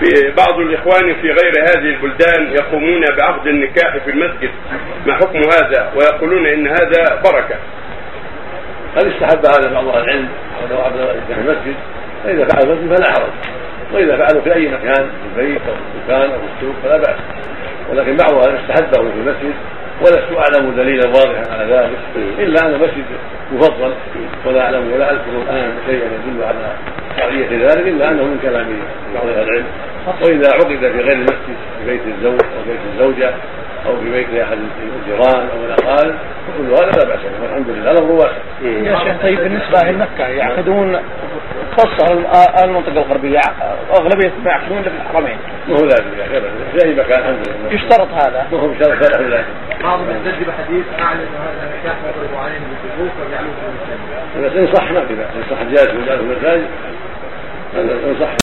في بعض الإخوان في غير هذه البلدان يقومون بعقد النكاح في المسجد. ما حكم هذا؟ ويقولون إن هذا بركة. قد استحب هذا بعض أهل العلم ولو عبد في المسجد. فإذا فعل المسجد فلا حرج. وإذا فعلوا في أي مكان في البيت أو في الدكان أو في السوق فلا بأس. ولكن بعض أهل استحبه في المسجد ولست أعلم دليلا واضحا على ذلك إلا أن المسجد مفضل. ولا أعلم ولا أذكر الآن شيئا يدل على شرعيه ذلك إلا أنه من كلام بعض أهل العلم وإذا عقد في غير المسجد في بيت الزوج أو بيت الزوجة أو في بيت احد الجيران أو الأقارب فكل هذا لا بأس به والحمد لله الامر واسع. يا شيخ طيب بالنسبة لاهل مكة يعقدون خاصة المنطقة الغربية أغلبية ما يعقدون في الحرمين. ما هو لازم يا أخي في اي مكان الحمد لله. يشترط هذا. ما هو بشرط شرع لله. بعض الناس بحديث أعلن هذا النكاح يضرب عليهم بالسلوك فجعلوه في المسجد. بس إن صح ما في بأس إن صح وجعله في المساجد هذا ان صح